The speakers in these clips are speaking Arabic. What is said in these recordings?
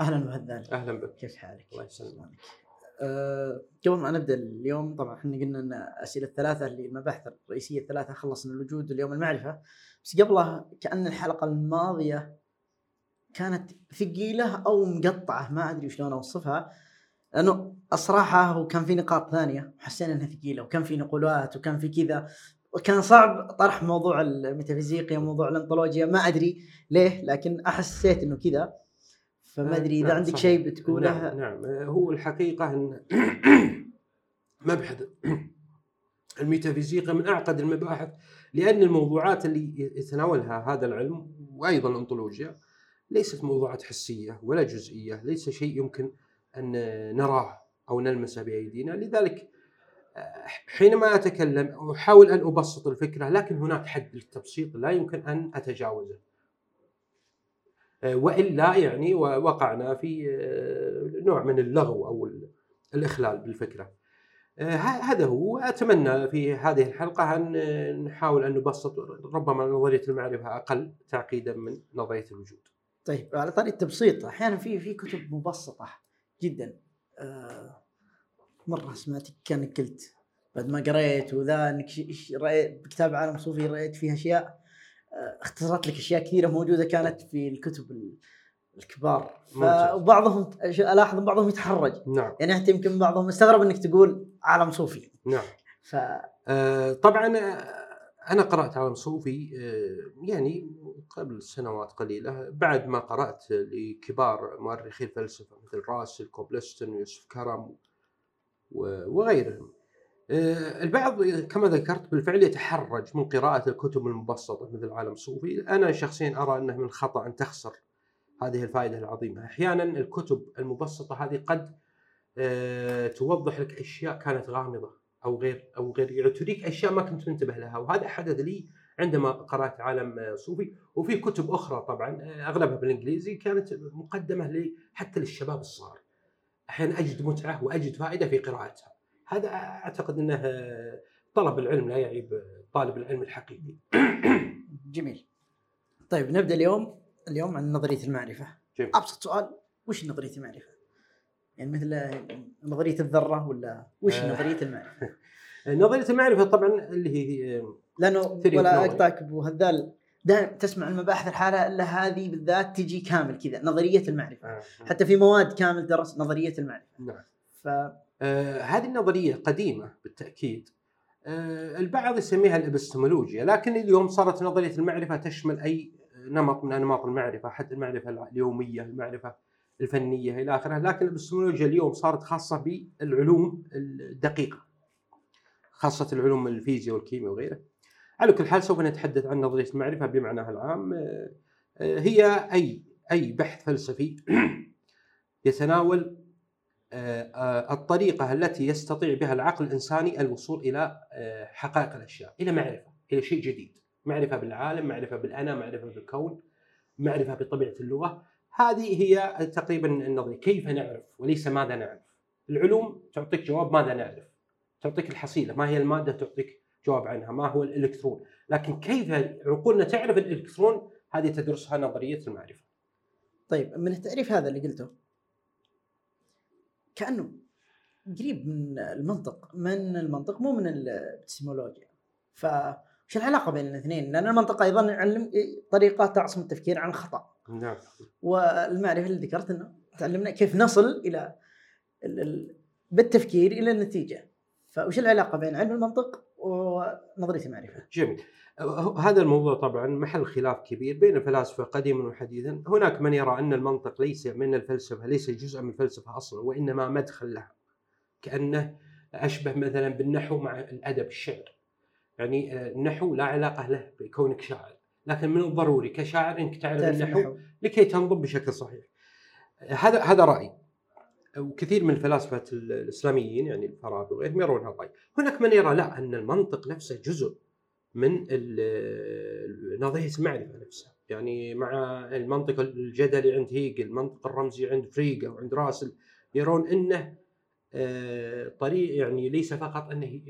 أهلا وهذان أهلا بك. كيف حالك؟ الله يسلمك. أه قبل ما نبدأ اليوم طبعا إحنا قلنا إن أسئلة الثلاثة اللي المباحث الرئيسية الثلاثة خلصنا الوجود اليوم المعرفة. بس قبلها كأن الحلقة الماضية كانت ثقيلة أو مقطعة ما أدري شلون أوصفها. لأنه الصراحه هو كان في نقاط ثانية حسينا إنها ثقيلة وكان في نقولات وكان في كذا. وكان صعب طرح موضوع الميتافيزيقيا موضوع الأنطولوجيا ما أدري ليه لكن أحسيت إنه كذا. فما أدري إذا نعم، عندك. شيء بتقوله نعم, نعم هو الحقيقة إن مبحث الميتافيزيقا من أعقد المباحث لأن الموضوعات اللي يتناولها هذا العلم وأيضا الأنطولوجيا ليست موضوعات حسية ولا جزئية، ليس شيء يمكن أن نراه أو نلمسه بايدينا، لذلك آه، حينما أتكلم أحاول أن أبسط الفكرة لكن هناك حد للتبسيط لا يمكن أن أتجاوزه. آه، وإلا يعني وقعنا في آه، نوع من اللغو أو ال- الإخلال بالفكرة. آه، هذا هو اتمنى في هذه الحلقة أن نحاول أن نبسط ربما نظرية المعرفة أقل تعقيدا من نظرية الوجود. طيب على طريقه التبسيط أحيانا في في كتب مبسطة جدا مرة سمعتك كأنك قلت بعد ما قريت وذا إنك بكتاب عالم صوفي رأيت فيه أشياء اختصرت لك أشياء كثيرة موجودة كانت في الكتب ال- الكبار. أش- ألاحظ بعضهم يتحرج. نعم. يعني حتى يمكن بعضهم استغرب إنك تقول عالم صوفي. نعم. ف آه، طبعا آه، أنا قرأت عالم صوفي آه، يعني قبل سنوات قليلة بعد ما قرأت لكبار مؤرخي الفلسفة مثل راسل كوبلستون ويوسف كرم وغيرهم. آه، البعض كما ذكرت بالفعل يتحرج من قراءة الكتب المبسطة مثل عالم الصوفي، أنا شخصيا أرى أنه من الخطا أن تخسر هذه الفائدة العظيمة، أحيانا الكتب المبسطة هذه قد آه، توضح لك أشياء كانت غامضة أو غير أو غير يعني تريك أشياء ما كنت منتبه لها وهذا حدث لي عندما قرأت عالم صوفي وفي كتب أخرى طبعا آه، أغلبها بالإنجليزي كانت مقدمة لي حتى للشباب الصغار. أحيانا أجد متعة وأجد فائدة في قراءتها. هذا أعتقد إنه طلب العلم لا يعيب طالب العلم الحقيقي. جميل طيب نبدأ اليوم اليوم عن نظرية المعرفة جميل. أبسط سؤال وش نظرية المعرفة؟ يعني مثل نظرية الذرة ولا وش آه. نظرية المعرفة؟ نظرية المعرفة طبعا اللي هي لأنه ولا. أقطعك أبو هذال دائما تسمع المباحث الحالة إلا هذه بالذات تجي كامل كذا نظرية المعرفة آه، حتى في مواد كامل درس نظرية المعرفة نعم. ف آه، هذه النظرية قديمة بالتأكيد. آه، البعض يسميها الإبستمولوجيا لكن اليوم صارت نظرية المعرفة تشمل أي نمط من أنماط المعرفة حتى المعرفة اليومية المعرفة الفنية إلى آخره. لكن الإبستمولوجيا اليوم صارت خاصة بالعلوم الدقيقة خاصة العلوم الفيزياء والكيمياء وغيره. على كل حال سوف نتحدث عن نظرية المعرفة بمعناها العام. آه، هي أي أي بحث فلسفي يتناول آه، الطريقة التي يستطيع بها العقل الإنساني الوصول إلى آه، حقائق الأشياء إلى معرفة إلى شيء جديد. معرفة بالعالم معرفة بالأنا معرفة بالكون معرفة بطبيعة اللغة. هذه هي تقريبا النظرية. كيف نعرف وليس ماذا نعرف؟ العلوم تعطيك جواب ماذا نعرف. تعطيك الحصيلة. ما هي المادة تعطيك جواب عنها؟ ما هو الإلكترون؟ لكن كيف عقولنا تعرف الإلكترون؟ هذه تدرسها نظرية المعرفة. طيب من التعريف هذا اللي قلته كأنه قريب من المنطق من المنطق مو من الابستمولوجيا فش العلاقة بين الاثنين؟ لأن المنطق أيضا يعلم طريقة تعصم التفكير عن الخطا نعم. والمعرفة اللي ذكرت إنه تعلمنا كيف نصل إلى ال- ال- بالتفكير إلى النتيجة. فوش العلاقة بين علم المنطق ونظرية المعرفة؟ جميل هذا الموضوع طبعا محل خلاف كبير بين الفلاسفة قديما وحديثا، هناك من يرى أن المنطق ليس من الفلسفة، ليس جزء من الفلسفة أصلا وإنما مدخل لها. كأنه أشبه مثلا بالنحو مع الأدب الشعر. يعني آه، النحو لا علاقة له بكونك شاعر، لكن من الضروري كشاعر إنك النحو النحو. لكي تنظم بشكل صحيح. هذا هذا رأيي. وكثير من الفلاسفه الإسلاميين يعني الفارابي وغيرهم يرون هذا الراي. هناك من يرى لا أن المنطق نفسه جزء من نظرية المعرفة نفسها يعني مع المنطق الجدلي عند هيجل المنطق الرمزي عند فريجا وعند راسل يرون أنه آه، طريق يعني ليس فقط أنه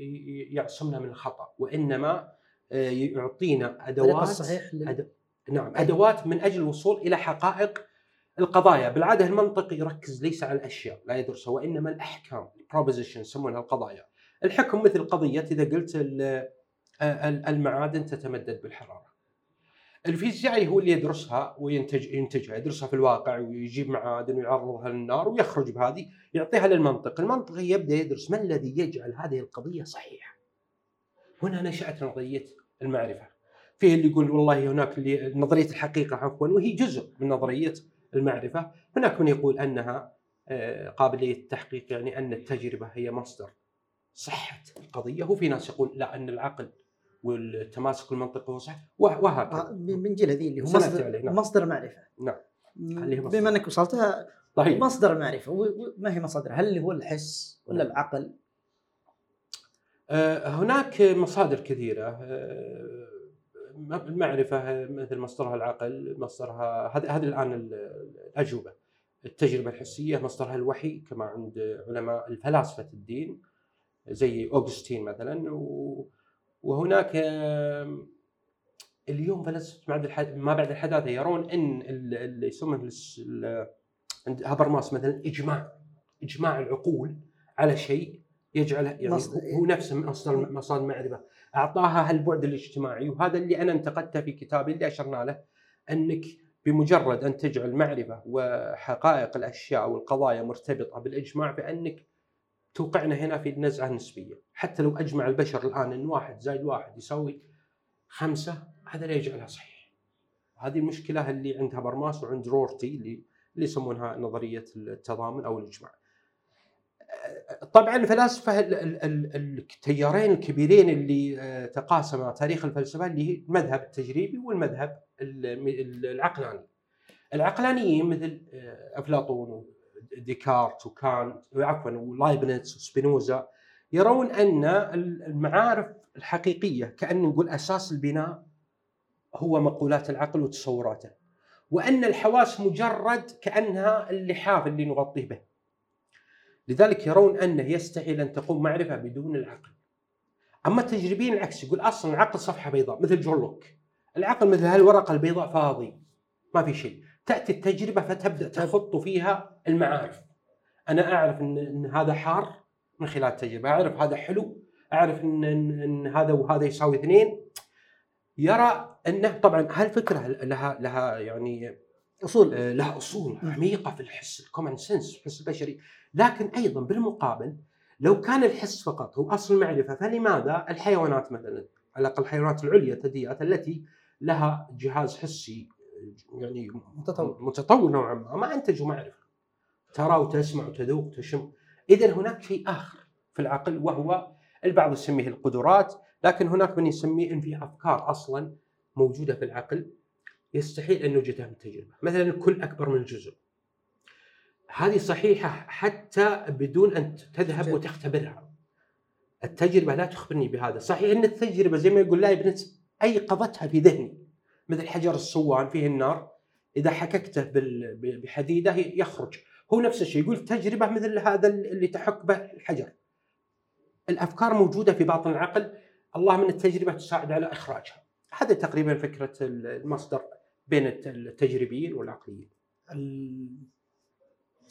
يعصمنا من الخطأ وإنما آه، يعطينا أدوات الصحيح لل- أد... نعم أدوات من أجل الوصول إلى حقائق القضايا. بالعادة المنطق يركز ليس على الأشياء لا يدرسها وانما الأحكام proposition يسمونها القضايا. الحكم مثل قضية إذا قلت ال- المعادن تتمدد بالحرارة. الفيزيائي هو اللي يدرسها وينتج ينتجها يدرسها في الواقع ويجيب معادن ويعرضها للنار ويخرج بهذه يعطيها للمنطق. المنطق يبدأ يدرس ما الذي يجعل هذه القضية صحيحة. هنا نشأت نظرية المعرفة. فيه اللي يقول والله هناك اللي نظرية الحقيقة عفوا وهي جزء من نظرية المعرفة. هناك من يقول أنها آه، قابلية التحقيق يعني أن التجربة هي مصدر صحة القضية وفي ناس يقول لا أن العقل والتماسك المنطقي هو صح وه- وهكذا. آه، بنجي لذي اللي هو مصدر نعم. مصدر معرفة. نعم. بما أنك وصلتها طيب. مصدر و- ما هي مصادر هل اللي هو الحس ولا نعم. العقل؟ آه، هناك مصادر كثيرة. المعرفة مثل مصدرها العقل مصدرها هذه هذه الآن ال- الأجوبة. التجربة الحسية مصدرها الوحي كما عند علماء الفلاسفة الدين زي أوغسطين مثلا. و- وهناك اليوم فلسفة ما بعد الحد- ما بعد الحداثة يرون ال- اللي يسمونه عند هابرماس مثلا إجماع إجماع العقول على شيء يجعله يعني مصدر- هو- نفسه مصدر مصادر معرفه أعطاها هالبعد الاجتماعي وهذا اللي أنا انتقدته في كتابي اللي أشرنا له أنك بمجرد أن تجعل معرفة وحقائق الأشياء والقضايا مرتبطة بالإجماع فأنك توقعنا هنا في النزعه النسبيه، حتى لو أجمع البشر الآن إن واحد زائد واحد يساوي خمسة هذا لا يجعلها صحيح. هذه المشكلة اللي عند هابرماس وعند رورتي اللي اللي يسمونها نظرية التضامن أو الإجماع. طبعا الفلاسفة ال- ال- ال- التيارين الكبيرين اللي آه، تقاسما تاريخ الفلسفة اللي هي المذهب التجريبي والمذهب ال- ال- العقلاني. العقلانيين مثل آه، أفلاطون وديكارت وكانت عفوا ولايبنتس وسبينوزا يرون أن المعارف الحقيقية كأن نقول أساس البناء هو مقولات العقل وتصوراته. وأن الحواس مجرد كأنها اللحاف اللي نغطيه به. لذلك يرون أنه يستحيل ان تقوم معرفة بدون العقل. أما التجريبيين العكس يقول أصلا العقل صفحة بيضاء مثل جون لوك. العقل مثل هالورقة البيضاء فاضي ما في شيء. تأتي التجربة فتبدأ تخط فيها المعارف. أنا أعرف ان, إن هذا حار من خلال التجربة، أعرف هذا حلو، أعرف ان, إن, إن هذا وهذا يساوي اثنين. يرى أنه طبعا هالفكرة لها لها يعني أصول آه، لها أصول عميقة في الحس الكومن سنس الحس البشري لكن أيضا بالمقابل لو كان الحس فقط هو أصل المعرفة فلماذا الحيوانات مثلا على الأقل الحيوانات العليا الثدييات التي لها جهاز حسي يعني متطور. متطور نوعا ما ما انتجوا معرفة ترى وتسمع وتذوق وتشم اذا هناك شيء آخر في العقل وهو البعض يسميه القدرات لكن هناك من يسميه إن في أفكار أصلا موجودة في العقل يستحيل أن نوجدها من التجربه، مثلا الكل أكبر من الجزء. هذه صحيحة حتى بدون أن تذهب وتختبرها. التجربة لا تخبرني بهذا، صحيح إن التجربة زي ما يقول لايبنتس ايقظتها في ذهني مثل حجر الصوان فيه النار إذا حككته بال- ب- بحديدة يخرج، هو نفس الشيء يقول التجربه مثل هذا اللي تحك به الحجر. الأفكار موجودة في باطن العقل، الله من التجربة تساعد على إخراجها. هذا تقريبا فكرة المصدر بين الت- التجريبيين والعقليين.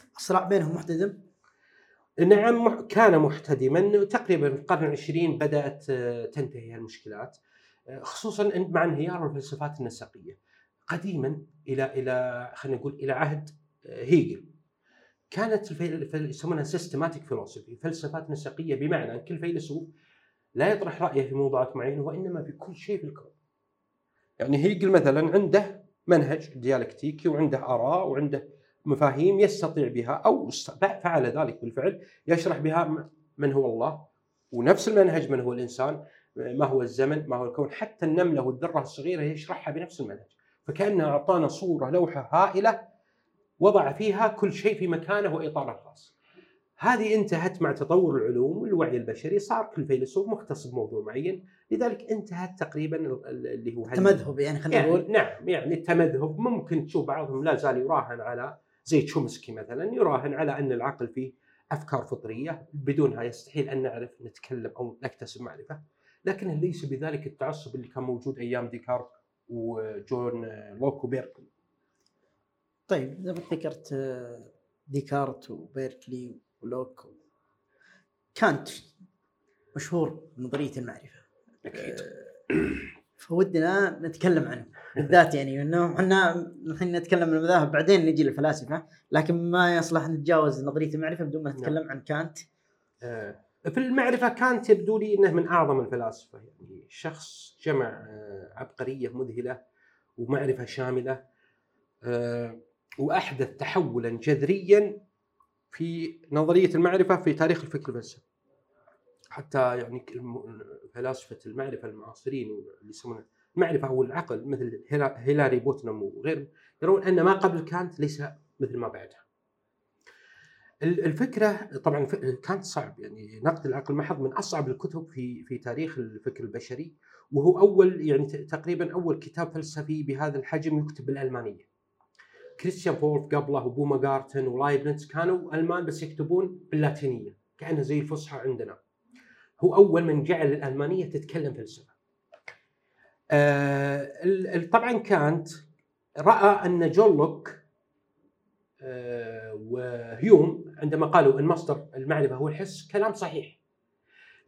ال- الصراع بينهم محتدم نعم كان محتدما تقريبا في القرن العشرين بدأت آه، تنتهي المشكلات آه، خصوصا مع انهيار الفلسفات النسقية. قديما إلى إلى خلينا نقول إلى عهد آه، هيجل كانت يسمونها systematic philosophy فلسفات نسقية بمعنى أن كل فيلسوف لا يطرح رأيه في موضوعات معينة وإنما في كل شيء في الكون. يعني هيجل مثلا عنده منهج ديالكتيكي وعنده آراء وعنده مفاهيم يستطيع بها أو فعل ذلك بالفعل يشرح بها من هو الله ونفس المنهج من هو الإنسان ما هو الزمن ما هو الكون حتى النملة والذرة الصغيرة يشرحها بنفس المنهج. فكانه أعطانا صورة لوحة هائلة وضع فيها كل شيء في مكانه وإطاره الخاص. هذه انتهت مع تطور العلوم والوعي البشري صار كل فيلسوف مختص بموضوع معين لذلك انتهت تقريبا ال- ال- اللي هو هال- تمذهب يعني خلينا يعني نقول. نعم يعني التمذهب ممكن تشوف بعضهم لا زال يراهن على زي تشومسكي مثلا يراهن على أن العقل فيه أفكار فطرية. بدونها يستحيل أن نعرف نتكلم أو نكتسب معرفة. لكن ليس بذلك التعصب اللي كان موجود أيام ديكارت وجون لوك وبيركلي طيب زي ما ذكرت آه، ديكارت وبيركلي ولوك كانت مشهور بنظريه المعرفة. أكيد. آه، فودنا نتكلم عنه بالذات يعني انه إحنا الحين نتكلم عن المذاهب بعدين نجي للفلاسفة لكن ما يصلح نتجاوز نظرية المعرفة بدون ما نتكلم عن كانت آه، في المعرفة كانت يبدو لي إنه من أعظم الفلاسفة يعني شخص جمع آه، عبقرية مذهلة ومعرفة شاملة آه، وأحدث تحولا جذريا في نظرية المعرفة في تاريخ الفكر الفلسفي. حتى يعني فلاسفه المعرفة المعاصرين اللي يسمونه المعرفة أو العقل مثل هيلا- هيلاري بوتنم وغيرهم يرون أن ما قبل كانت ليس مثل ما بعدها. ال- الفكرة طبعا كانت صعب يعني نقد العقل محض من أصعب الكتب في في تاريخ الفكر البشري وهو أول يعني تقريبا أول كتاب فلسفي بهذا الحجم يكتب بالألمانية. كريستيان فولف قبله وبوما جارتن ولايبنتس كانوا ألمان بس يكتبون باللاتينية كانها زي الفصحى عندنا. هو أول من جعل الألمانية تتكلم فلسفه. آه طبعا كانط رأى أن جون لوك آه، وهيوم عندما قالوا إن مصدر المعرفة هو الحس كلام صحيح.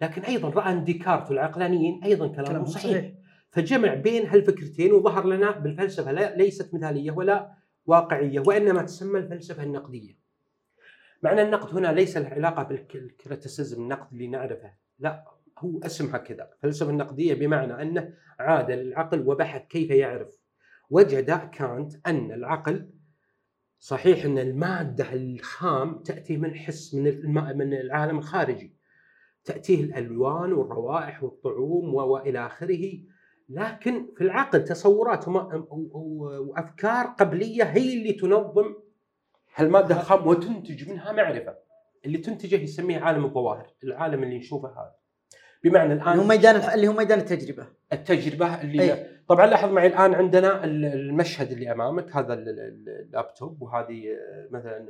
لكن أيضا رأى أن ديكارت والعقلانيين أيضا كلامهم كلامهم صحيح. صحيح. فجمع بين هالفكرتين وظهر لنا بالفلسفة ليست مثالية ولا واقعية وإنما تسمى الفلسفة النقدية. معنى النقد هنا ليس له علاقه بال criticism النقد اللي نعرفه، لا هو اسمها كذا، الفلسفه النقدية بمعنى أنه عاد للعقل وبحث كيف يعرف. وجد كانت أن العقل صحيح أن المادة الخام تأتي من حس من من العالم الخارجي. تأتيه الألوان والروائح والطعوم وإلى آخره لكن في العقل تصورات وأفكار قبلية هي اللي تنظم هالمادة الخام وتنتج منها معرفة. اللي تنتجه يسميه عالم الظواهر العالم اللي نشوفه هذا. بمعنى اللي هو الان ميدان اللي هو ميدان التجربة. التجربة اللي أي. طبعا لاحظ معي الآن عندنا ال- المشهد اللي أمامك هذا ال- ال- اللابتوب وهذه آه، مثلا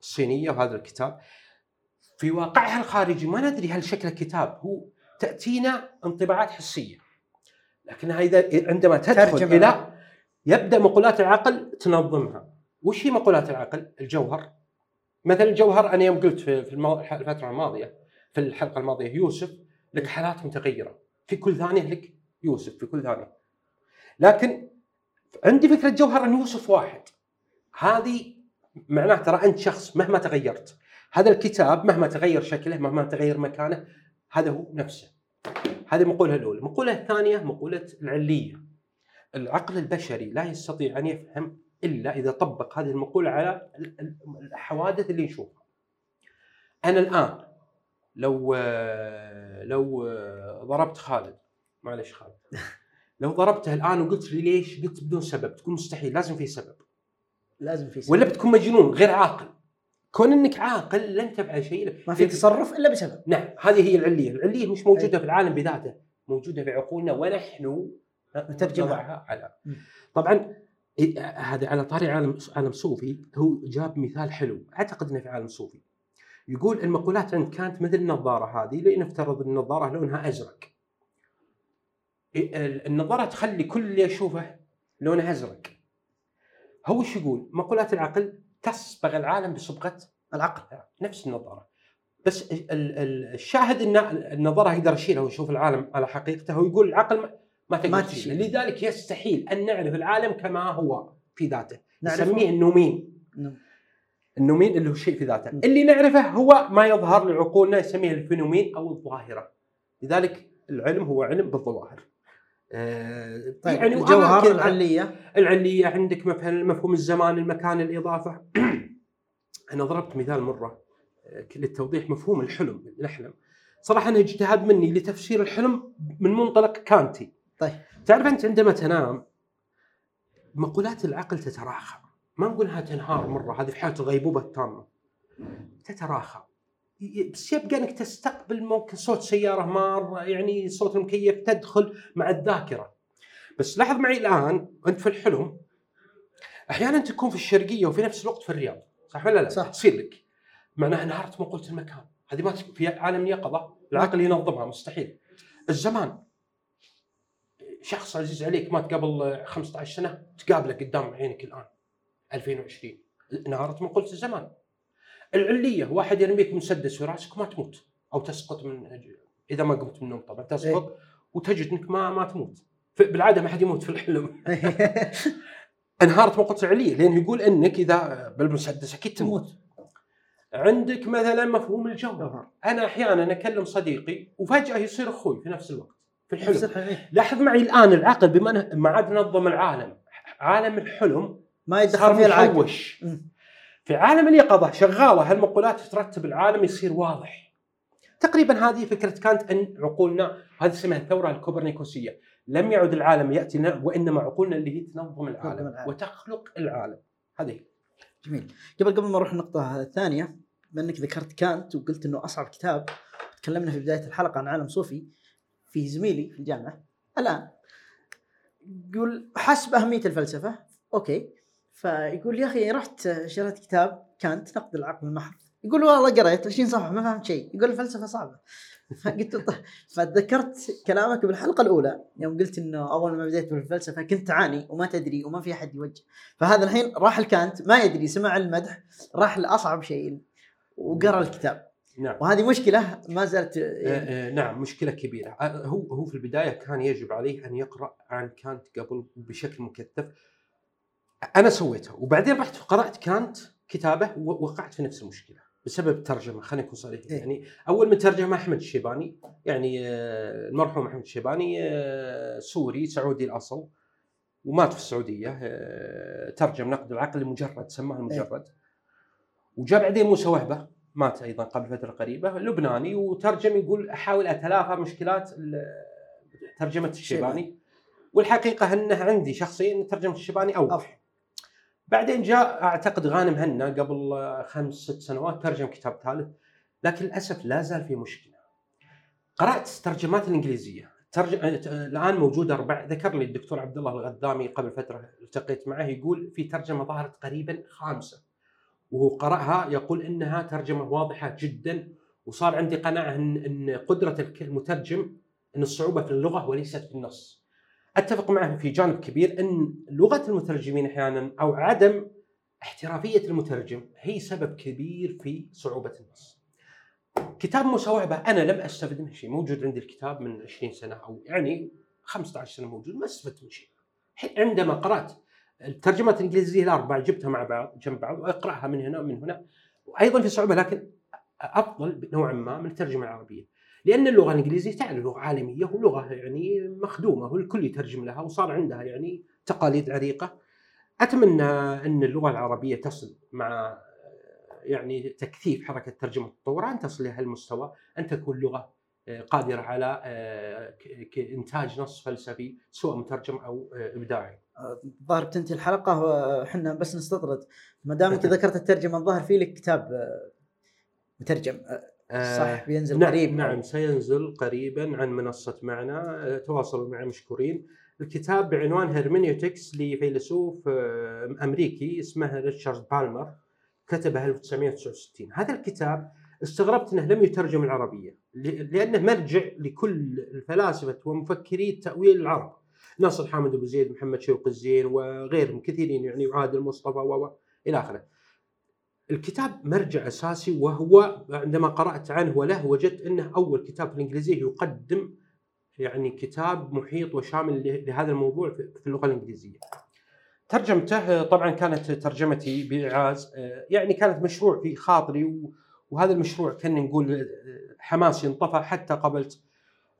الصينية وهذا الكتاب. في واقعها الخارجي ما ندري هل شكل كتاب هو تأتينا انطباعات حسية. لكنها إذا عندما تدخل. إلى يبدأ مقولات العقل تنظمها. وش هي مقولات العقل؟ الجوهر. مثلا الجوهر أنا يوم قلت في الفترة الماضية في الحلقة الماضية يوسف لك حالات متغيره في كل ثانية لك يوسف في كل ثانية. لكن عندي فكرة جوهر إن يوسف واحد. هذه معناه ترى أنت شخص مهما تغيرت. هذا الكتاب مهما تغير شكله مهما تغير مكانه هذا هو نفسه. هذه المقولة الأولى. المقولة الثانية مقولة العلية. العقل البشري لا يستطيع أن يفهم إلا إذا طبق هذه المقولة على ال- ال- الحوادث اللي نشوفها. أنا الآن لو لو ضربت خالد معلش خالد لو ضربته الآن وقلت لي ليش؟ قلت بدون سبب تكون مستحيل لازم في سبب. لازم في سبب. ولا بتكون مجنون غير عاقل. كون إنك عاقل لن تفعل شيء. ما في تصرف إلا بسبب. نعم هذه هي العلية، العلية مش موجودة في العالم بذاته، موجودة في عقولنا ونحن نترجمها. على. طبعا هذا على طاري عالم عالم صوفي هو جاب مثال حلو، أعتقد إنه في عالم صوفي. يقول المقولات عند كانت مثل النظارة هذه لنفترض النظارة لونها أزرق. إيه، ال- النظارة تخلي كل اللي اشوفه لونه أزرق. هو إيش يقول؟ مقولات العقل تصبغ العالم بصبغة العقل نفس النظارة بس ال- ال- الشاهد إن النظارة يقدر يشيلها ويشوف العالم على حقيقته ويقول العقل ما- تقدر ما تشيله تشيل. لذلك يستحيل أن نعرف العالم كما هو في ذاته. نسميه النومين. النومين اللي هو شيء في ذاته. م. اللي نعرفه هو ما يظهر لعقولنا يسميه الفينومين أو الظاهره لذلك العلم هو علم بالظواهر. آه، طيب يعني الجوهر العلية؟ العلية عندك مثلا مفهوم الزمان المكان الإضافة. أنا ضربت مثال مرة آه، للتوضيح مفهوم الحلم نحلم صراحة أنا اجتهاد مني لتفسير الحلم من منطلق كانتي. طيب. تعرف أنت عندما تنام مقولات العقل تتراخى. ما نقول إنها تنهار مرة هذه في حالة الغيبوبة التامة. تتراخى. بس يبقى إنك تستقبل ممكن صوت سيارة مار يعني صوت المكيف تدخل مع الذاكرة. بس لاحظ معي الآن أنت في الحلم أحيانا تكون في الشرقية وفي نفس الوقت في الرياض. صح ولا لا؟ صح. تصير لك. معناها انهارت مقولة المكان. هذه ما في عالم اليقظه العقل ينظمها مستحيل. الزمان. شخص عزيز عليك مات قبل 15 سنة تقابله قدام عينك الآن 2020 انهارت من قلة الزمان العلية واحد يرميك مسدس في راسك ما تموت أو تسقط من إذا ما قمت من النوم طبعا تسقط إيه. وتجد إنك ما ما تموت. بالعادة ما حد يموت في الحلم. انهارت من قلة العلية لأن يقول إنك إذا بالمسدس أكيد تموت. تموت. عندك مثلا مفهوم الجوهر. أنا أحيانا أكلم صديقي وفجأة يصير أخوي في نفس الوقت. في الحلم. إيه. لاحظ معي الآن العقل بما أنه ما عاد نظم العالم. عالم الحلم ما يدخل فيه العقل. في عالم اليقظة شغالة هالمقولات ترتب العالم يصير واضح. تقريبا هذه فكرة كانت أن عقولنا هذه اسمها الثورة الكوبرنيكوسية. لم يعد العالم ياتينا وإنما عقولنا اللي هي تنظم العالم, العالم. وتخلق العالم. هذه جميل. قبل قبل ما نروح النقطة الثانية بما إنك ذكرت كانت وقلت إنه أصعب كتاب تكلمنا في بداية الحلقة عن عالم صوفي في زميلي في الجامعة الآن يقول حسب أهمية الفلسفة أوكي. فيقول يا أخي رحت شريت كتاب كانت نقد العقل المحض. يقول والله قريت 20 صفحة ما فهمت شيء. يقول الفلسفة صعبة. فقلت له طيب. فتذكرت كلامك بالحلقة الأولى يوم قلت إنه أول ما بديت بالفلسفة كنت تعاني وما تدري وما في أحد يوجه. فهذا الحين راح الكانت ما يدري سمع المدح راح لأصعب شيء وقرأ الكتاب. نعم. وهذه مشكلة ما زالت آه، آه، نعم مشكلة كبيرة. آه، هو هو في البداية كان يجب عليه أن يقرأ عن كانت قبل بشكل مكثف. أنا سويتها وبعدين رحت قرأت كانت كتابه ووقعت في نفس المشكلة بسبب الترجمه خلينا نكون صريحين إيه. يعني. أول من ترجمة أحمد الشيباني يعني آه، المرحوم أحمد الشيباني آه، سوري سعودي الأصل ومات في السعودية آه، ترجم نقد العقل المجرد سماه المجرد. وجاء بعدين موسى وهبة. مات أيضا قبل فترة قريبة لبناني وترجم يقول أحاول أتلافى مشكلات ترجمة الشيباني. والحقيقة أنه عندي شخصيا ترجمة الشيباني أوضح. بعدين جاء أعتقد غانم هنا قبل خمس ست سنوات ترجم كتاب ثالث لكن للأسف لا زال في مشكلة. قرأت الترجمات الإنجليزية. ترجم الآن موجوده أربع. ذكر لي الدكتور عبد الله الغذامي قبل فترة التقيت معه يقول في ترجمة ظهرت قريبا خامسة. وهو قرأها يقول إنها ترجمة واضحة جدا وصار عندي قناعة إن إن قدرة الك- المترجم إن الصعوبة في اللغة وليست في النص. أتفق معه في جانب كبير إن لغة المترجمين أحيانا أو عدم احترافية المترجم هي سبب كبير في صعوبة النص. كتاب موسى وهبه أنا لم أستفد منه شيء، موجود عندي الكتاب من 20 سنة أو يعني 15 سنة موجود ما استفدت من شيء. عندما قرأت الترجمات الإنجليزية الاربع جبتها مع بعض جنب بعض واقرأها من هنا ومن هنا. وأيضا في صعوبة لكن أفضل نوعا ما من الترجمة العربية. لأن اللغة الإنجليزية تعرف لغة عالمية ولغة يعني مخدومة والكل يترجم لها وصار عندها يعني تقاليد عريقة. أتمنى أن اللغة العربية تصل مع يعني تكثيف حركة ترجمة التطور أن تصل إلى هالمستوى أن تكون لغة آه، قادرة على آه، إنتاج نص فلسفي سواء مترجم أو آه، إبداعي. الظاهر بتنتهي الحلقة وحنا بس نستطرد. ما دامك ذكرت الترجمة الظاهر في لك كتاب آه، مترجم. آه، صح بينزل نعم قريب. نعم سينزل قريبا عن منصة معنا. آه، تواصلوا معي مشكورين. الكتاب بعنوان هيرمينيوتكس لفيلسوف آه، أمريكي اسمه ريتشارد بالمر كتبه 1969 هذا الكتاب استغربت إنه لم يترجم العربية لأنه مرجع لكل الفلاسفة ومفكري التاويل العرب. ناصر حامد أبو زيد محمد شوقي الزين وغيرهم كثيرين يعني وعادل مصطفى و إلى آخره الكتاب مرجع أساسي وهو عندما قرأت عنه وله وجدت أنه أول كتاب في الإنجليزية يقدم يعني كتاب محيط وشامل له- لهذا الموضوع في اللغة الإنجليزية. ترجمته طبعا كانت ترجمتي بإعاز يعني كانت مشروع في خاطري وهذا المشروع كان نقول حماسي انطفى حتى قابلت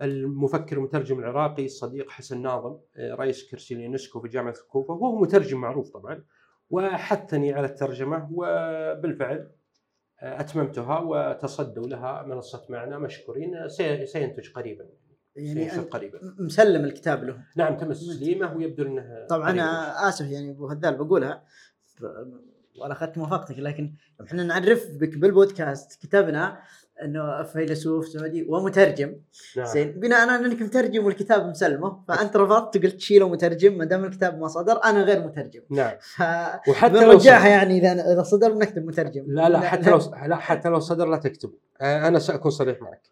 المفكر والمترجم العراقي الصديق حسن ناظم رئيس كرسي اليونسكو في جامعة الكوفه وهو مترجم معروف طبعا وحثني على الترجمة وبالفعل أتممتها وتصدت لها منصة معنى مشكورين سي- سينتج قريبا يعني قريبا. مسلّم الكتاب له نعم تم تسليمه ويبدو إنه طبعا. أنا آسف يعني أبو هذال بقولها وأنا أخذت موافقتك لكن إحنا نعرف بك بالبودكاست كتبنا إنه فيلسوف سعودي ومترجم. نعم. زين بناء على أنك مترجم والكتاب مسلمة فأنت رفضت وقلت شيله مترجم ما دام الكتاب ما صدر أنا غير مترجم. نعم. ف وحتى لو صدر. يعني إذا إذا صدر بنكتب مترجم. لا لا حتى لو لا حتى لو صدر لا تكتب أنا سأكون صريح معك.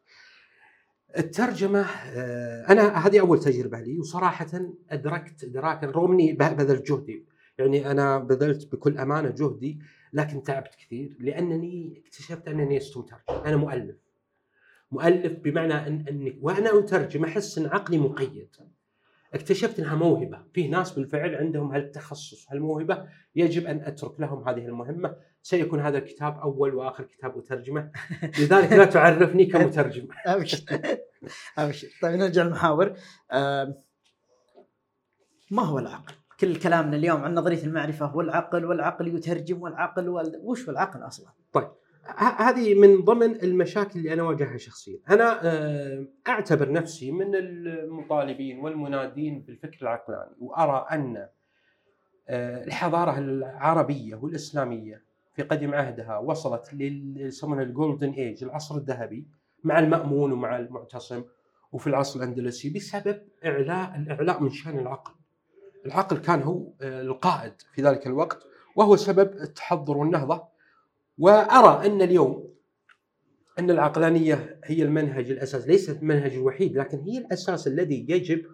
الترجمة آه، أنا هذه أول تجربة لي وصراحه أدركت ادراكا رغم إني ب- بذلت جهدي. يعني أنا بذلت بكل أمانة جهدي لكن تعبت كثير لأنني اكتشفت أنني لست مترجم. أنا مؤلف. مؤلف بمعنى ان أني وأنا اترجم أحس أن عقلي مقيد. اكتشفت أنها موهبة. في ناس بالفعل عندهم هالتخصص هالموهبة. يجب أن أترك لهم هذه المهمة. سيكون هذا الكتاب أول وآخر كتاب أترجمه. لذلك لا تعرفني كمترجم. ابشر ابشر طيب نرجع للمحاور. ما هو العقل؟ كل كلامنا اليوم عن نظرية المعرفة والعقل والعقل يترجم والعقل وال... وش العقل أصلا؟ ه- هذه من ضمن المشاكل اللي أنا واجهها شخصيا، أنا آه، أعتبر نفسي من المطالبين والمنادين بالفكر العقلاني وأرى أن آه، الحضارة العربية والإسلامية في قديم عهدها وصلت لل يسمونها ال golden age العصر الذهبي مع المأمون ومع المعتصم وفي العصر الأندلسي بسبب إعلاء الإعلاء من شأن العقل. العقل كان هو آه، القائد في ذلك الوقت وهو سبب التحضر والنهضة. وأرى أن اليوم أن العقلانية هي المنهج الأساس ليست المنهج الوحيد لكن هي الأساس الذي يجب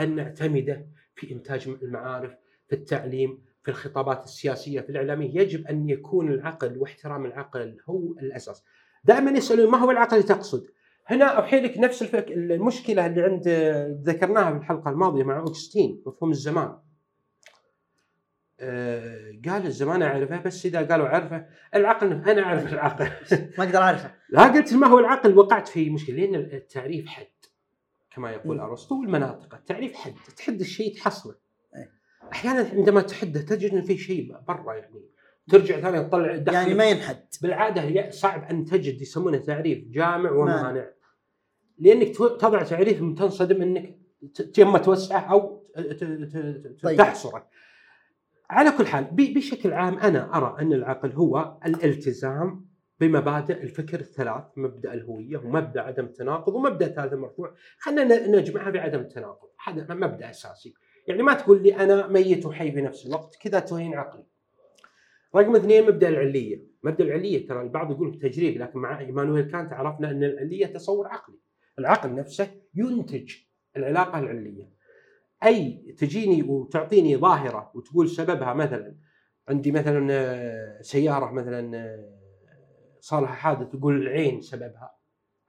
أن نعتمده في إنتاج المعارف في التعليم في الخطابات السياسية في الإعلامية. يجب أن يكون العقل واحترام العقل هو الأساس. دائما يسألون ما هو العقل؟ اللي تقصد هنا أوحي لك نفس الفك... المشكلة اللي عند ذكرناها في الحلقة الماضية مع أوغستين مفهوم الزمان آه، قال الزمان أعرفه بس إذا قالوا عرفه العقل أنا أعرف العقل ما أقدر أعرفه لا قلت ما هو العقل وقعت في مشكلة لأن التعريف حد كما يقول. أرسطو المناطق التعريف حد تحد الشيء تحصله أي. أحيانا عندما تحده تجد إن في شيء برا يعني ترجع ثاني تطلع تدخل يعني ما ينحد. بالعادة صعب أن تجد يسمونه تعريف جامع مانع. ومانع. لأنك تضع تعريف تنصدم أنك تم توسعه أو طيب. تحصره. على كل حال بشكل عام أنا أرى أن العقل هو الالتزام بمبادئ الفكر الثلاث مبدأ الهوية ومبدأ عدم التناقض ومبدأ ثالث مرفوع خلينا نجمعها بعدم التناقض. هذا مبدأ أساسي. يعني ما تقول لي أنا ميت وحي في نفس الوقت كذا تهين عقلي. رقم اثنين مبدأ العلية. مبدأ العلية ترى البعض يقول تجريبي لكن مع إيمانويل كانت عرفنا أن العلية تصور عقلي. العقل نفسه ينتج العلاقة العلية. أي تجيني وتعطيني ظاهرة وتقول سببها مثلا عندي مثلا آه، سيارة مثلا آه، صار لها حادث تقول العين سببها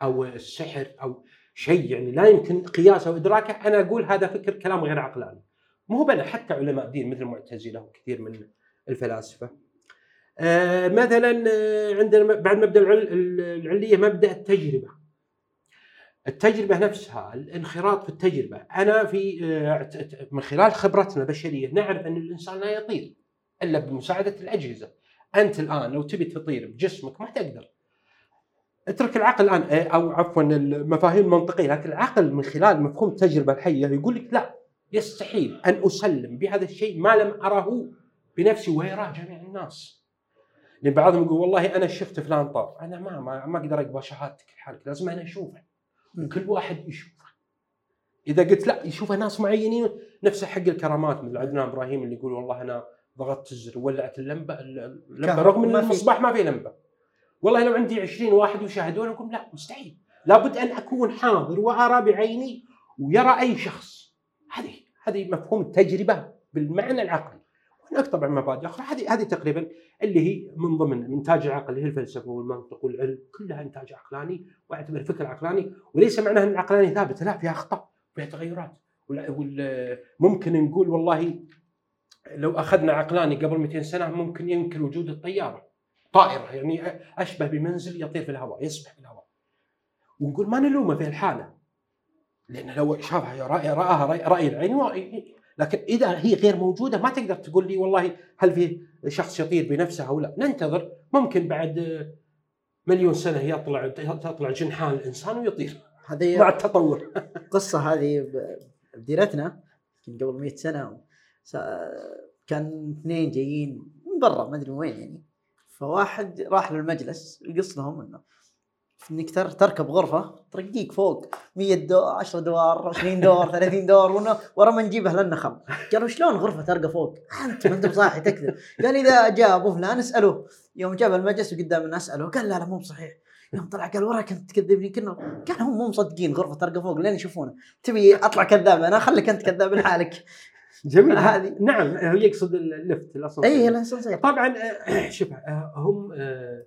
أو السحر أو شيء يعني لا يمكن قياسه وإدراكه. أنا أقول هذا فكر كلام غير عقلاني. مو بنا حتى علماء دين مثل المعتزله وكثير من الفلاسفة. آه، مثلا آه، عندنا بعد مبدأ العل- العلية مبدأ التجربة. التجربة نفسها الانخراط في التجربة. أنا في آه، من خلال خبرتنا البشريه نعرف أن الإنسان لا يطير إلا بمساعدة الأجهزة. أنت الآن لو تبي تطير بجسمك ما تقدر. اترك العقل الآن أو عفوا المفاهيم المنطقية لكن العقل من خلال مفهوم التجربة الحية يقول لك لا يستحيل أن أسلم بهذا الشيء ما لم اره بنفسي ويراه جميع الناس. لأن بعضهم يقول والله أنا شفت فلان طار. أنا ما ما, ما أقدر أقبل شهادتك لحالك لازم أنا أشوفه. وكل واحد يشوفه. إذا قلت لا يشوفه ناس معينين نفس حق الكرامات مثل عدنان إبراهيم اللي يقول والله أنا ضغطت الزر وولعت اللمبة اللمبة رغم إن المصباح ما في لمبة. والله لو عندي 20 واحد وشاهدون أقول لا مستحيل. لابد أن أكون حاضر وأرى بعيني ويرى أي شخص. هذه هذه مفهوم التجربة بالمعنى العقلي. هناك طبعا مبادئ أخرى. هذه هذه تقريبا اللي هي من ضمن إنتاج العقل اللي هي الفلسفة والمنطق والعلم كلها إنتاج عقلاني وأعتبر الفكر عقلاني وليس معناها إن العقلاني ثابته لا فيها أخطاء فيها تغيرات. ممكن نقول والله لو أخذنا عقلاني قبل 200 سنة ممكن ينكر وجود الطيارة. طائرة يعني أشبه بمنزل يطير في الهواء يسبح في الهواء. ونقول ما نلومه في الحالة؟ لأن لو شافها رآها راي العين لكن إذا هي غير موجودة ما تقدر تقول لي والله هل في شخص يطير بنفسه أو لا. ننتظر ممكن بعد مليون سنة يطلع تطلع جنحان الإنسان ويطير مع هذه التطور. القصة هذه بديرتنا يمكن قبل 100 سنة. كان اثنين جايين من برا ما أدري وين يعني. فواحد راح للمجلس يقص لهم إنه إنك تر- تركب غرفة ترقيك فوق 100 دور 10 دوار 20 دور 30 دور ورا ما نجيبه لنا خم قالوا شلون غرفة ترقى فوق؟ أنت ما أنت بصاحي تكذب. قال إذا جاء ابو فلان أسأله. يوم جاب المجلس وقدام الناس أسأله. قال لا لا مو بصحيح. يوم طلع قال وراك انت تكذبني كنا قال هم مو مصدقين غرفة ترقى فوق لين يشوفونه. تبي أطلع كذاب أنا؟ خليك أنت كذاب لحالك. جميل. هذه- نعم هو يقصد اللفت الأصل. اي الاسانسير طبعا آه، شوف آه، هم آه،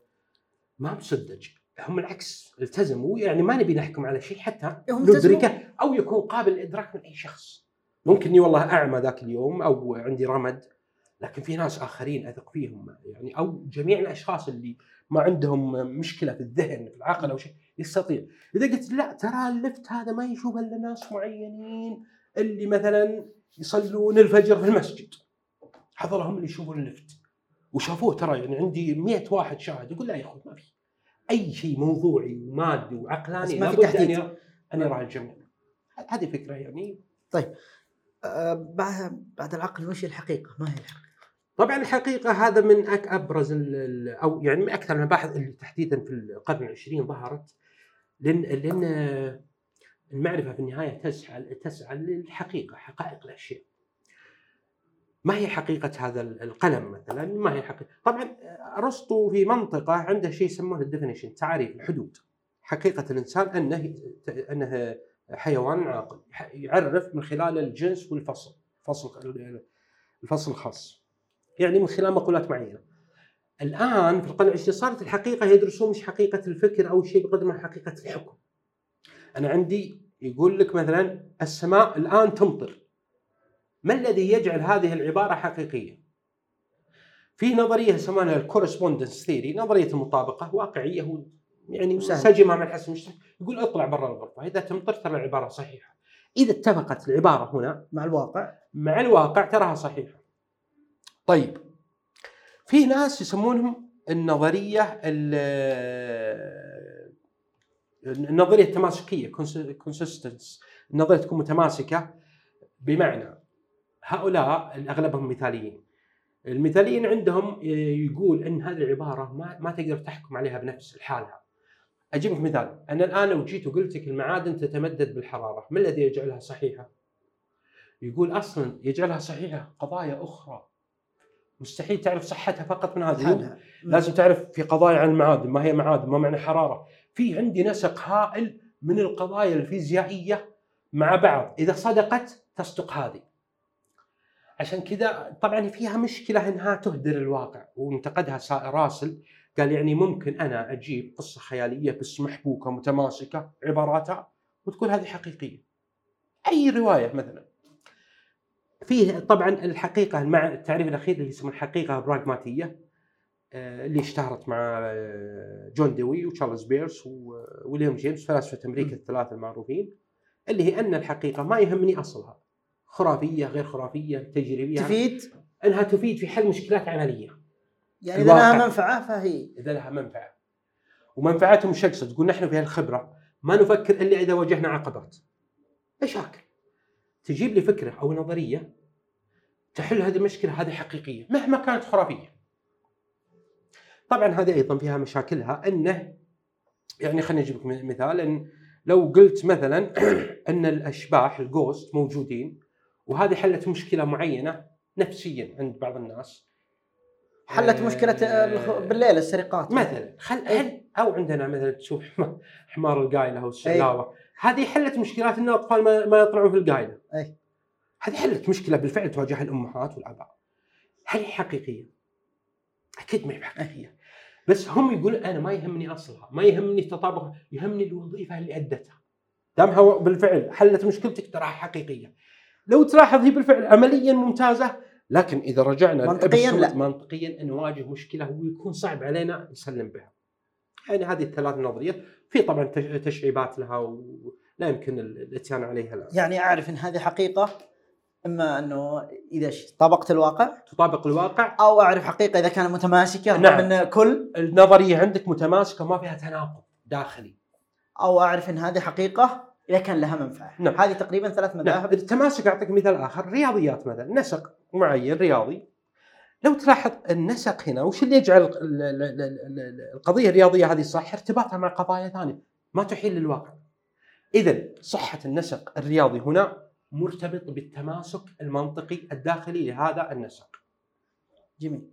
ما مسدج هم العكس التزموا. يعني ما نبي نحكم على شيء حتى. ندركه أو يكون قابل للادراك من أي شخص. ممكن والله أعمى ذاك اليوم أو عندي رمد لكن في ناس آخرين أثق فيهم. يعني أو جميع الأشخاص اللي ما عندهم مشكلة في الذهن في العقل أو شيء يستطيع. إذا قلت لا ترى اللفت هذا ما يشوف إلا ناس معينين اللي مثلا يصلون الفجر في المسجد. هذول هم اللي يشوفون اللفت وشافوه ترى يعني عندي 100 واحد شاهد يقول لا يا أخوي ما في. أي شيء موضوعي ومادي وعقلاني ما لابد أن تحديد. يرى ان يراه الجميع هذه فكرة يعني آه، بعد بعد العقل وش الحقيقة؟ ما هي الحقيقة؟ طبعا الحقيقة هذا من أك- أبرز أو يعني من أكثر المباحث اللي تحديدا في القرن العشرين ظهرت لأن لأن المعرفة في النهاية تسعى تسعى للحقيقة حقائق الأشياء. ما هي حقيقة هذا ال- القلم مثلا؟ ما هي حقيقة؟ طبعا أرسطو في منطقة عنده شيء يسمونه الديفينيشن تعريف الحدود. حقيقة الإنسان أنه أنه حيوان عاقل يعرف من خلال الجنس والفصل فصل الفصل الخاص. يعني من خلال مقولات معينة. الآن في القرن العشرين صارت الحقيقة يدرسون مش حقيقة الفكر أو شيء بقدر ما حقيقة الحكم. أنا عندي يقول لك مثلا السماء الآن تمطر. ما الذي يجعل هذه العبارة حقيقية؟ في نظرية يسمونها ال correspondence theory، نظرية المطابقه واقعية و- يعني. منسجمه مع الحس المجتمع، يقول اطلع برا الغرفة، إذا تمطر ترى العبارة صحيحة. إذا اتفقت العبارة هنا مع الواقع مع الواقع تراها صحيحة. طيب في ناس يسمونهم النظرية ال- النظرية التماسكية كونسيستنس النظريه تكون متماسكة بمعنى هؤلاء أغلبهم مثاليين. المثاليين عندهم يقول إن هذه العبارة ما, ما تقدر تحكم عليها بنفس لحالها أجيب لك مثال. أنا الآن لو جيت وقلت لك المعادن تتمدد بالحرارة ما الذي يجعلها صحيحة؟ يقول أصلا يجعلها صحيحة قضايا أخرى. مستحيل تعرف صحتها فقط من هذه حالها لازم تعرف في قضايا عن المعادن ما هي معادن ما معنى حرارة. في عندي نسق هائل من القضايا الفيزيائية مع بعض. إذا صدقت تصدق هذه. عشان كذا طبعا فيها مشكلة إنها تهدر الواقع. وانتقدها راسل قال يعني ممكن أنا أجيب قصة خيالية بس محبوكة متماسكة عباراتها وتقول هذه حقيقية. أي رواية مثلا. فيه طبعا الحقيقة مع التعريف الأخير اللي يسمونه الحقيقة براغماتية آه، اللي اشتهرت مع آه، جون ديوي وتشارلز بيرس وويليام جيمس فلاسفة أمريكا الثلاثة المعروفين اللي هي أن الحقيقة ما يهمني أصلها. خرافية غير خرافية تجريبية. تفيد؟ إنها تفيد في حل مشكلات عملية. يعني إذا. لها منفعة فهي. إذا لها منفعة. ومنفعتهم إيش؟ تقول نحن في هالخبرة ما نفكر إلا إذا واجهنا عقبات. مشاكل تجيب لي فكرة أو نظرية تحل هذه المشكلة هذه حقيقية مهما كانت خرافية. طبعا هذه أيضا فيها مشاكلها إنه يعني خليني أجيب لك مثال إن لو قلت مثلا إن الأشباح الجوست موجودين. وهذه حلت مشكلة معينة نفسيا عند بعض الناس. حلت آه، مشكلة الخ- بالليل السرقات مثلا. خل إيه. هل أو عندنا مثلا تشوف حم- حمار القايلة أو الشلاوه هذه حلت مشكلات إن الأطفال ما, ما يطلعون في القايلة. أي. هذه حلت مشكلة بالفعل تواجهها الأمهات والآباء. هل هي حقيقية؟ أكيد ما هي حقيقية. بس هم يقولون أنا ما يهمني أصلها ما يهمني تطابق يهمني الوظيفة اللي أدتها. دامها بالفعل حلت مشكلتك تراها حقيقية. لو تلاحظ هي بالفعل عمليا ممتازة لكن إذا رجعنا منطقياً لا. منطقيا نواجه مشكلة ويكون صعب علينا نسلم بها. يعني هذه الثلاث نظريات في طبعا تش- تشعيبات لها ولا يمكن الإتيان عليها الآن. يعني أعرف إن هذه حقيقة إما أنه إذا طابقت الواقع؟ تطابق الواقع؟ أو أعرف حقيقة إذا كانت متماسكة نعم. من كل النظرية عندك متماسكة ما فيها تناقض داخلي. أو أعرف إن هذه حقيقة إذا كان لها منفعة. نعم. هذه تقريبا ثلاث نعم. مذاهب. التماسك أعطيك مثال آخر. رياضيات مثلا نسق معين رياضي. لو تلاحظ النسق هنا وش اللي يجعل ال- ال- ال- ال- ال- القضية الرياضية هذه صح؟ ارتباطها مع قضايا ثانية. ما تحيل للواقع. اذا صحة النسق الرياضي هنا مرتبط بالتماسك المنطقي الداخلي لهذا النسق. جميل.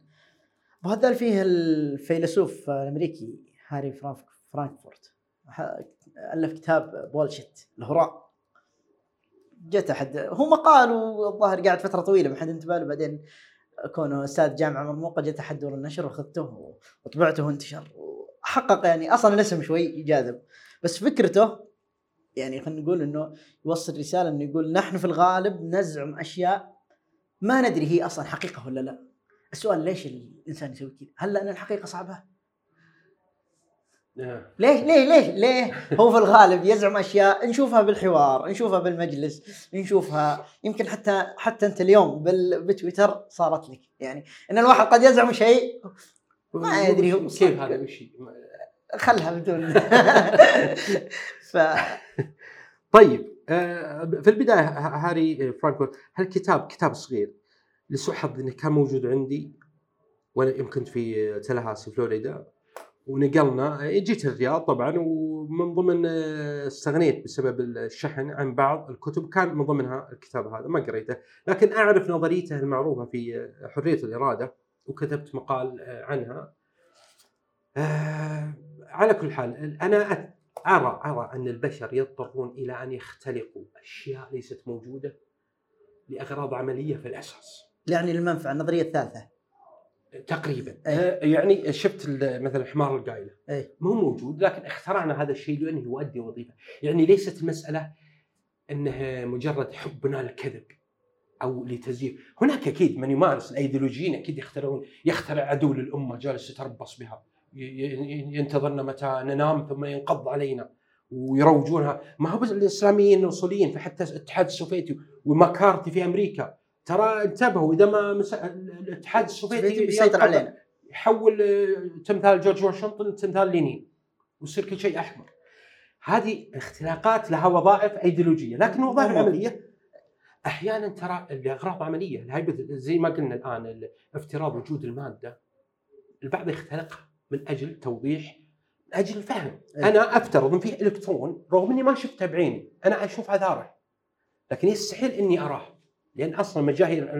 وهذا فيه الفيلسوف الأمريكي هاري فرانك- فرانكفورت. ألف كتاب Bullshit الهراء جت أحد هو مقال والظاهر قاعد فترة طويلة ما حد انتبه له. بعدين كونه أستاذ جامعة مرموقة جت أحد دور النشر وأخذته وطبعته وانتشر. وحقق يعني أصلا الاسم شوي جاذب. بس فكرته يعني خلينا نقول إنه يوصل رسالة إنه يقول نحن في الغالب نزعم أشياء ما ندري هي أصلا حقيقة ولا لا. السؤال ليش الإنسان يسوي كذا؟ هل لأن الحقيقة صعبة؟ نعم. ليه ليه ليه ليه؟ هو في الغالب يزعم أشياء نشوفها بالحوار نشوفها بالمجلس نشوفها يمكن حتى حتى أنت اليوم بتويتر صارت لك. يعني إن الواحد قد يزعم شيء ما أدري هو كيف هذا وش خلها بدون. ف طيب آه، في البداية هاري فرانكفورت هالكتاب كتاب صغير لسوء حظي إنه كان موجود عندي وأنا يوم كنت في تلهاسي فلوريدا؟ ونقلنا جيت الرياض طبعا ومن ضمن آه، استغنيت بسبب الشحن عن بعض الكتب كان من ضمنها الكتاب هذا ما قريته. لكن أعرف نظريته المعروفة في آه، حرية الإرادة وكتبت مقال آه، عنها. على كل حال أنا أرى أرى أن البشر يضطرون إلى أن يختلقوا أشياء ليست موجودة لأغراض عملية في الأساس. يعني المنفعة النظرية الثالثة. تقريبا. أي. آه، يعني شفت ال- مثلا حمار القايلة. أي. ما هو موجود لكن اخترعنا هذا الشيء لأنه يؤدي وظيفة. يعني ليست المساله إنها مجرد حبنا للكذب أو لتزييف. هناك أكيد من يمارس الأيديولوجيين أكيد يخترعون يخترع عدو للأمة جالس يتربص بها. ينتظرنا متى ننام ثم ينقض علينا ويروجونها. ما هو بس الإسلاميين الأصوليين فحتى الاتحاد السوفيتي وماكارتي في أمريكا ترى انتبهوا إذا ما مس... الاتحاد السوفيتي بيسيطر علينا. يحول آه، تمثال جورج واشنطن تمثال لينين ويصير كل شيء أحمر. هذه اختلاقات لها وظائف أيديولوجية لكن وظائف. عملية. أحيانا ترى لاغراض عملية زي ما قلنا الآن افتراض وجود المادة. البعض يختلقها من أجل توضيح من أجل الفهم إيه. أنا أفترض إن في إلكترون رغم إني ما شفته بعيني أنا أشوف اثاره لكن يستحيل إني أراه. لأن أصلا المجاهر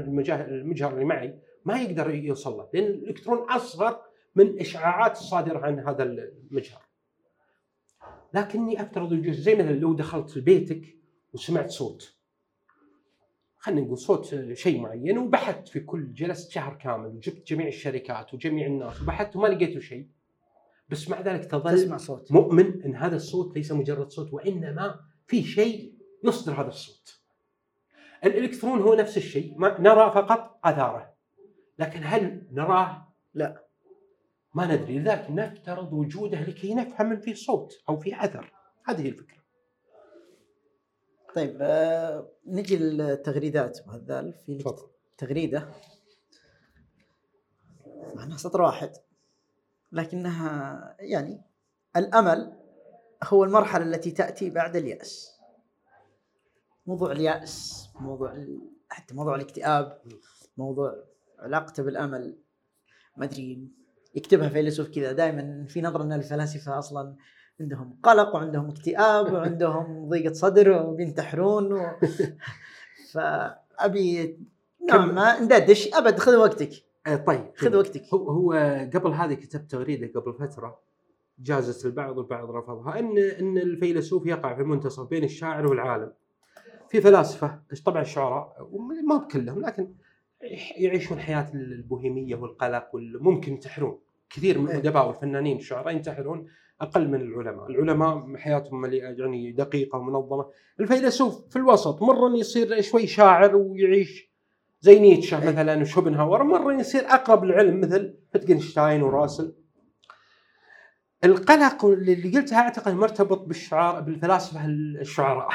المجهر اللي معي ما يقدر يوصل له لأن الإلكترون أصغر من الاشعاعات الصادرة عن هذا المجهر. لكني أفترض وجود زي مثلا لو دخلت لبيتك وسمعت صوت. خلينا نقول صوت شيء معين وبحثت في كل جلست شهر كامل وجبت جميع الشركات وجميع الناس وبحثت وما لقيتوا شيء. بس مع ذلك تظل تسمع صوت. مؤمن إن هذا الصوت ليس مجرد صوت وإنما في شيء يصدر هذا الصوت. الإلكترون هو نفس الشيء نرى فقط آثاره لكن هل نراه؟ لا. ما ندري لذلك نفترض وجوده لكي نفهم ان في صوت أو في أثر هذه هي الفكرة. طيب آه نجي للتغريدات أبو هذال في. تغريدة معناها سطر واحد لكنها يعني الأمل هو المرحلة التي تأتي بعد اليأس موضوع اليأس موضوع حتى موضوع الاكتئاب موضوع علاقته بالأمل ما أدري يكتبها فيلسوف كذا. دائما في نظرة أن الفلاسفة أصلا عندهم قلق وعندهم اكتئاب وعندهم ضيقة صدر وبينتحرون و... فابي نوعا ما ندردش. أبد خذ وقتك. آه طيب خذ وقتك. هو هو قبل هذه كتبت تغريدة قبل فترة جازت البعض والبعض رفضها إن إن الفيلسوف يقع في المنتصف بين الشاعر والعالم. في فلاسفة طبعا الشعراء ما كلهم لكن يعيشون حياة البوهيمية والقلق وممكن ينتحرون كثير من إيه. الأدباء والفنانين الشعراء ينتحرون أقل من العلماء، العلماء حياتهم مليئة يعني دقيقة ومنظمة، الفيلسوف في الوسط مرة يصير شوي شاعر ويعيش زي نيتشه إيه. مثلا وشوبنهاور، مرة يصير أقرب للعلم مثل فيتجنشتاين وراسل. القلق اللي قلتها أعتقد مرتبط بالشعراء بالفلاسفة الشعراء.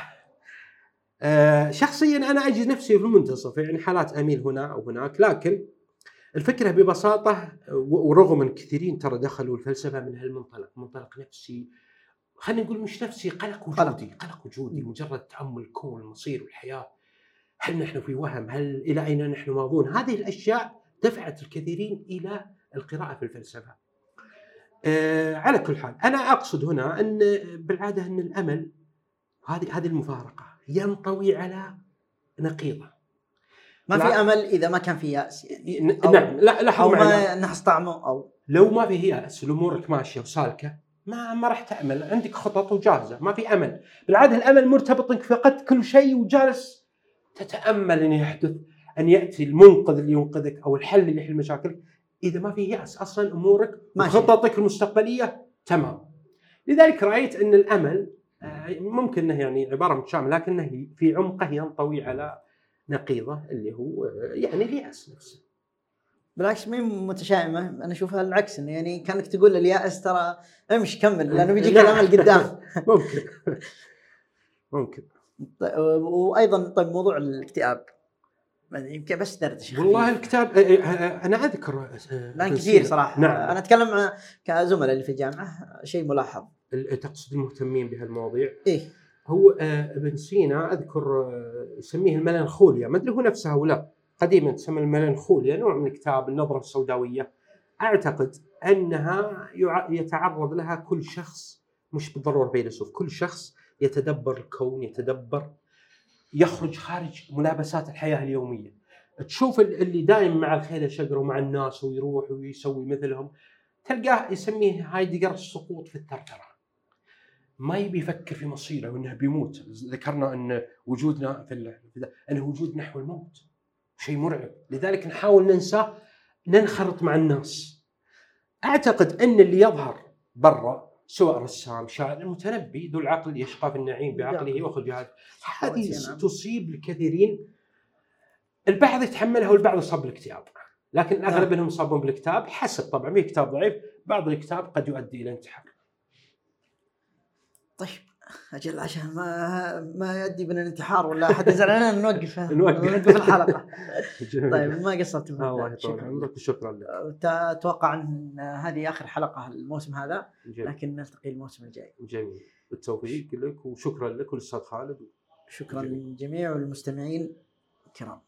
آه، شخصيا أنا أجد نفسي في المنتصف يعني حالات أميل هنا أو هناك لكن الفكرة ببساطة ورغم أن كثيرين ترى دخلوا الفلسفة من هالمنطلق منطلق نفسي خلينا نقول مش نفسي قلق وجودي قلق. وجودي مجرد تامل الكون المصير والحياة هل نحن في وهم؟ هل إلى أين نحن ماضون؟ هذه الأشياء دفعت الكثيرين إلى القراءة في الفلسفة. آه على كل حال أنا أقصد هنا أن بالعادة أن الأمل هذه هذه المفارقة. ينطوي على نقيضه. ما في. أمل إذا ما كان في يأس يعني. نعم لا لاحظ أو ما نحس طعمه أو لو ما في يأس الامورك ماشيه وسالكه ما ما راح تعمل عندك خطط وجاهزة ما في أمل. بالعادة الأمل مرتبط انك فقدت كل شيء وجالس تتأمل إن يحدث أن يأتي المنقذ اللي ينقذك أو الحل اللي يحل مشاكلك. إذا ما في يأس أصلا أمورك ماشي. وخططك المستقبلية تمام. لذلك رأيت أن الأمل ممكن إنه يعني عبارة متشامله لكنه في عمقه ينطوي على نقيضه اللي هو آه، يعني اليأس نفسه. بالعكس مين متشائمة؟ أنا أشوفها العكس إنه يعني كانك تقول اليائس ترى امشي كمل لأنه بيجيك. الأمل قدام. ممكن. ممكن. طيب، وأيضا طيب موضوع الاكتئاب. أدري، يمكن بس دردشة والله. الكتاب آه، آه، أنا أذكر آه، لأن كثير. صراحة. نعم. أنا أتكلم كزملاء اللي في الجامعة شيء ملاحظ. تقصد المهتمين بهالمواضيع. إيه. هو آه، ابن سينا أذكر آه، يسميه الملانخوليا. ما أدري هو نفسها أو لا. قديما تسمى الملانخوليا نوع من كتاب النظرة السوداوية. أعتقد أنها يتعرض لها كل شخص مش بالضرورة فيلسوف كل شخص يتدبر الكون يتدبر يخرج خارج ملابسات الحياة اليومية. تشوف ال- اللي دايم مع الخيل شقر ومع الناس ويروح ويسوي مثلهم تلقاه يسميه هايدجر السقوط في الثرثره ما يبي يفكر في مصيره وإنه بيموت. ذكرنا أن وجودنا في انه وجود نحو الموت. شيء مرعب. لذلك نحاول ننسى ننخرط مع الناس. أعتقد أن اللي يظهر برا سواء رسام شاعر المتنبي ذو العقل يشقى في النعيم بعقله وخذ جهاد هذه نعم. تصيب الكثيرين. البعض يتحملها والبعض يصاب بالاكتئاب لكن الأغلب نعم. منهم يصابون بالاكتئاب حسب طبعا في كتاب ضعيف. بعض الاكتئاب قد يؤدي إلى انتحار. طيب أجل عشان ما ما يؤدي بنا الانتحار ولا أحد علينا نوقف نوقف. الحلقة. طيب ما قصرت الله منك. يطول شكرا عمرك وشكرا لك أتوقع أن هذه آخر حلقة الموسم هذا جميل, لكن نلتقي الموسم الجاي جميل. بالتوفيق لك وشكرا لك والاستاذ خالد شكرا. للجميع والمستمعين الكرام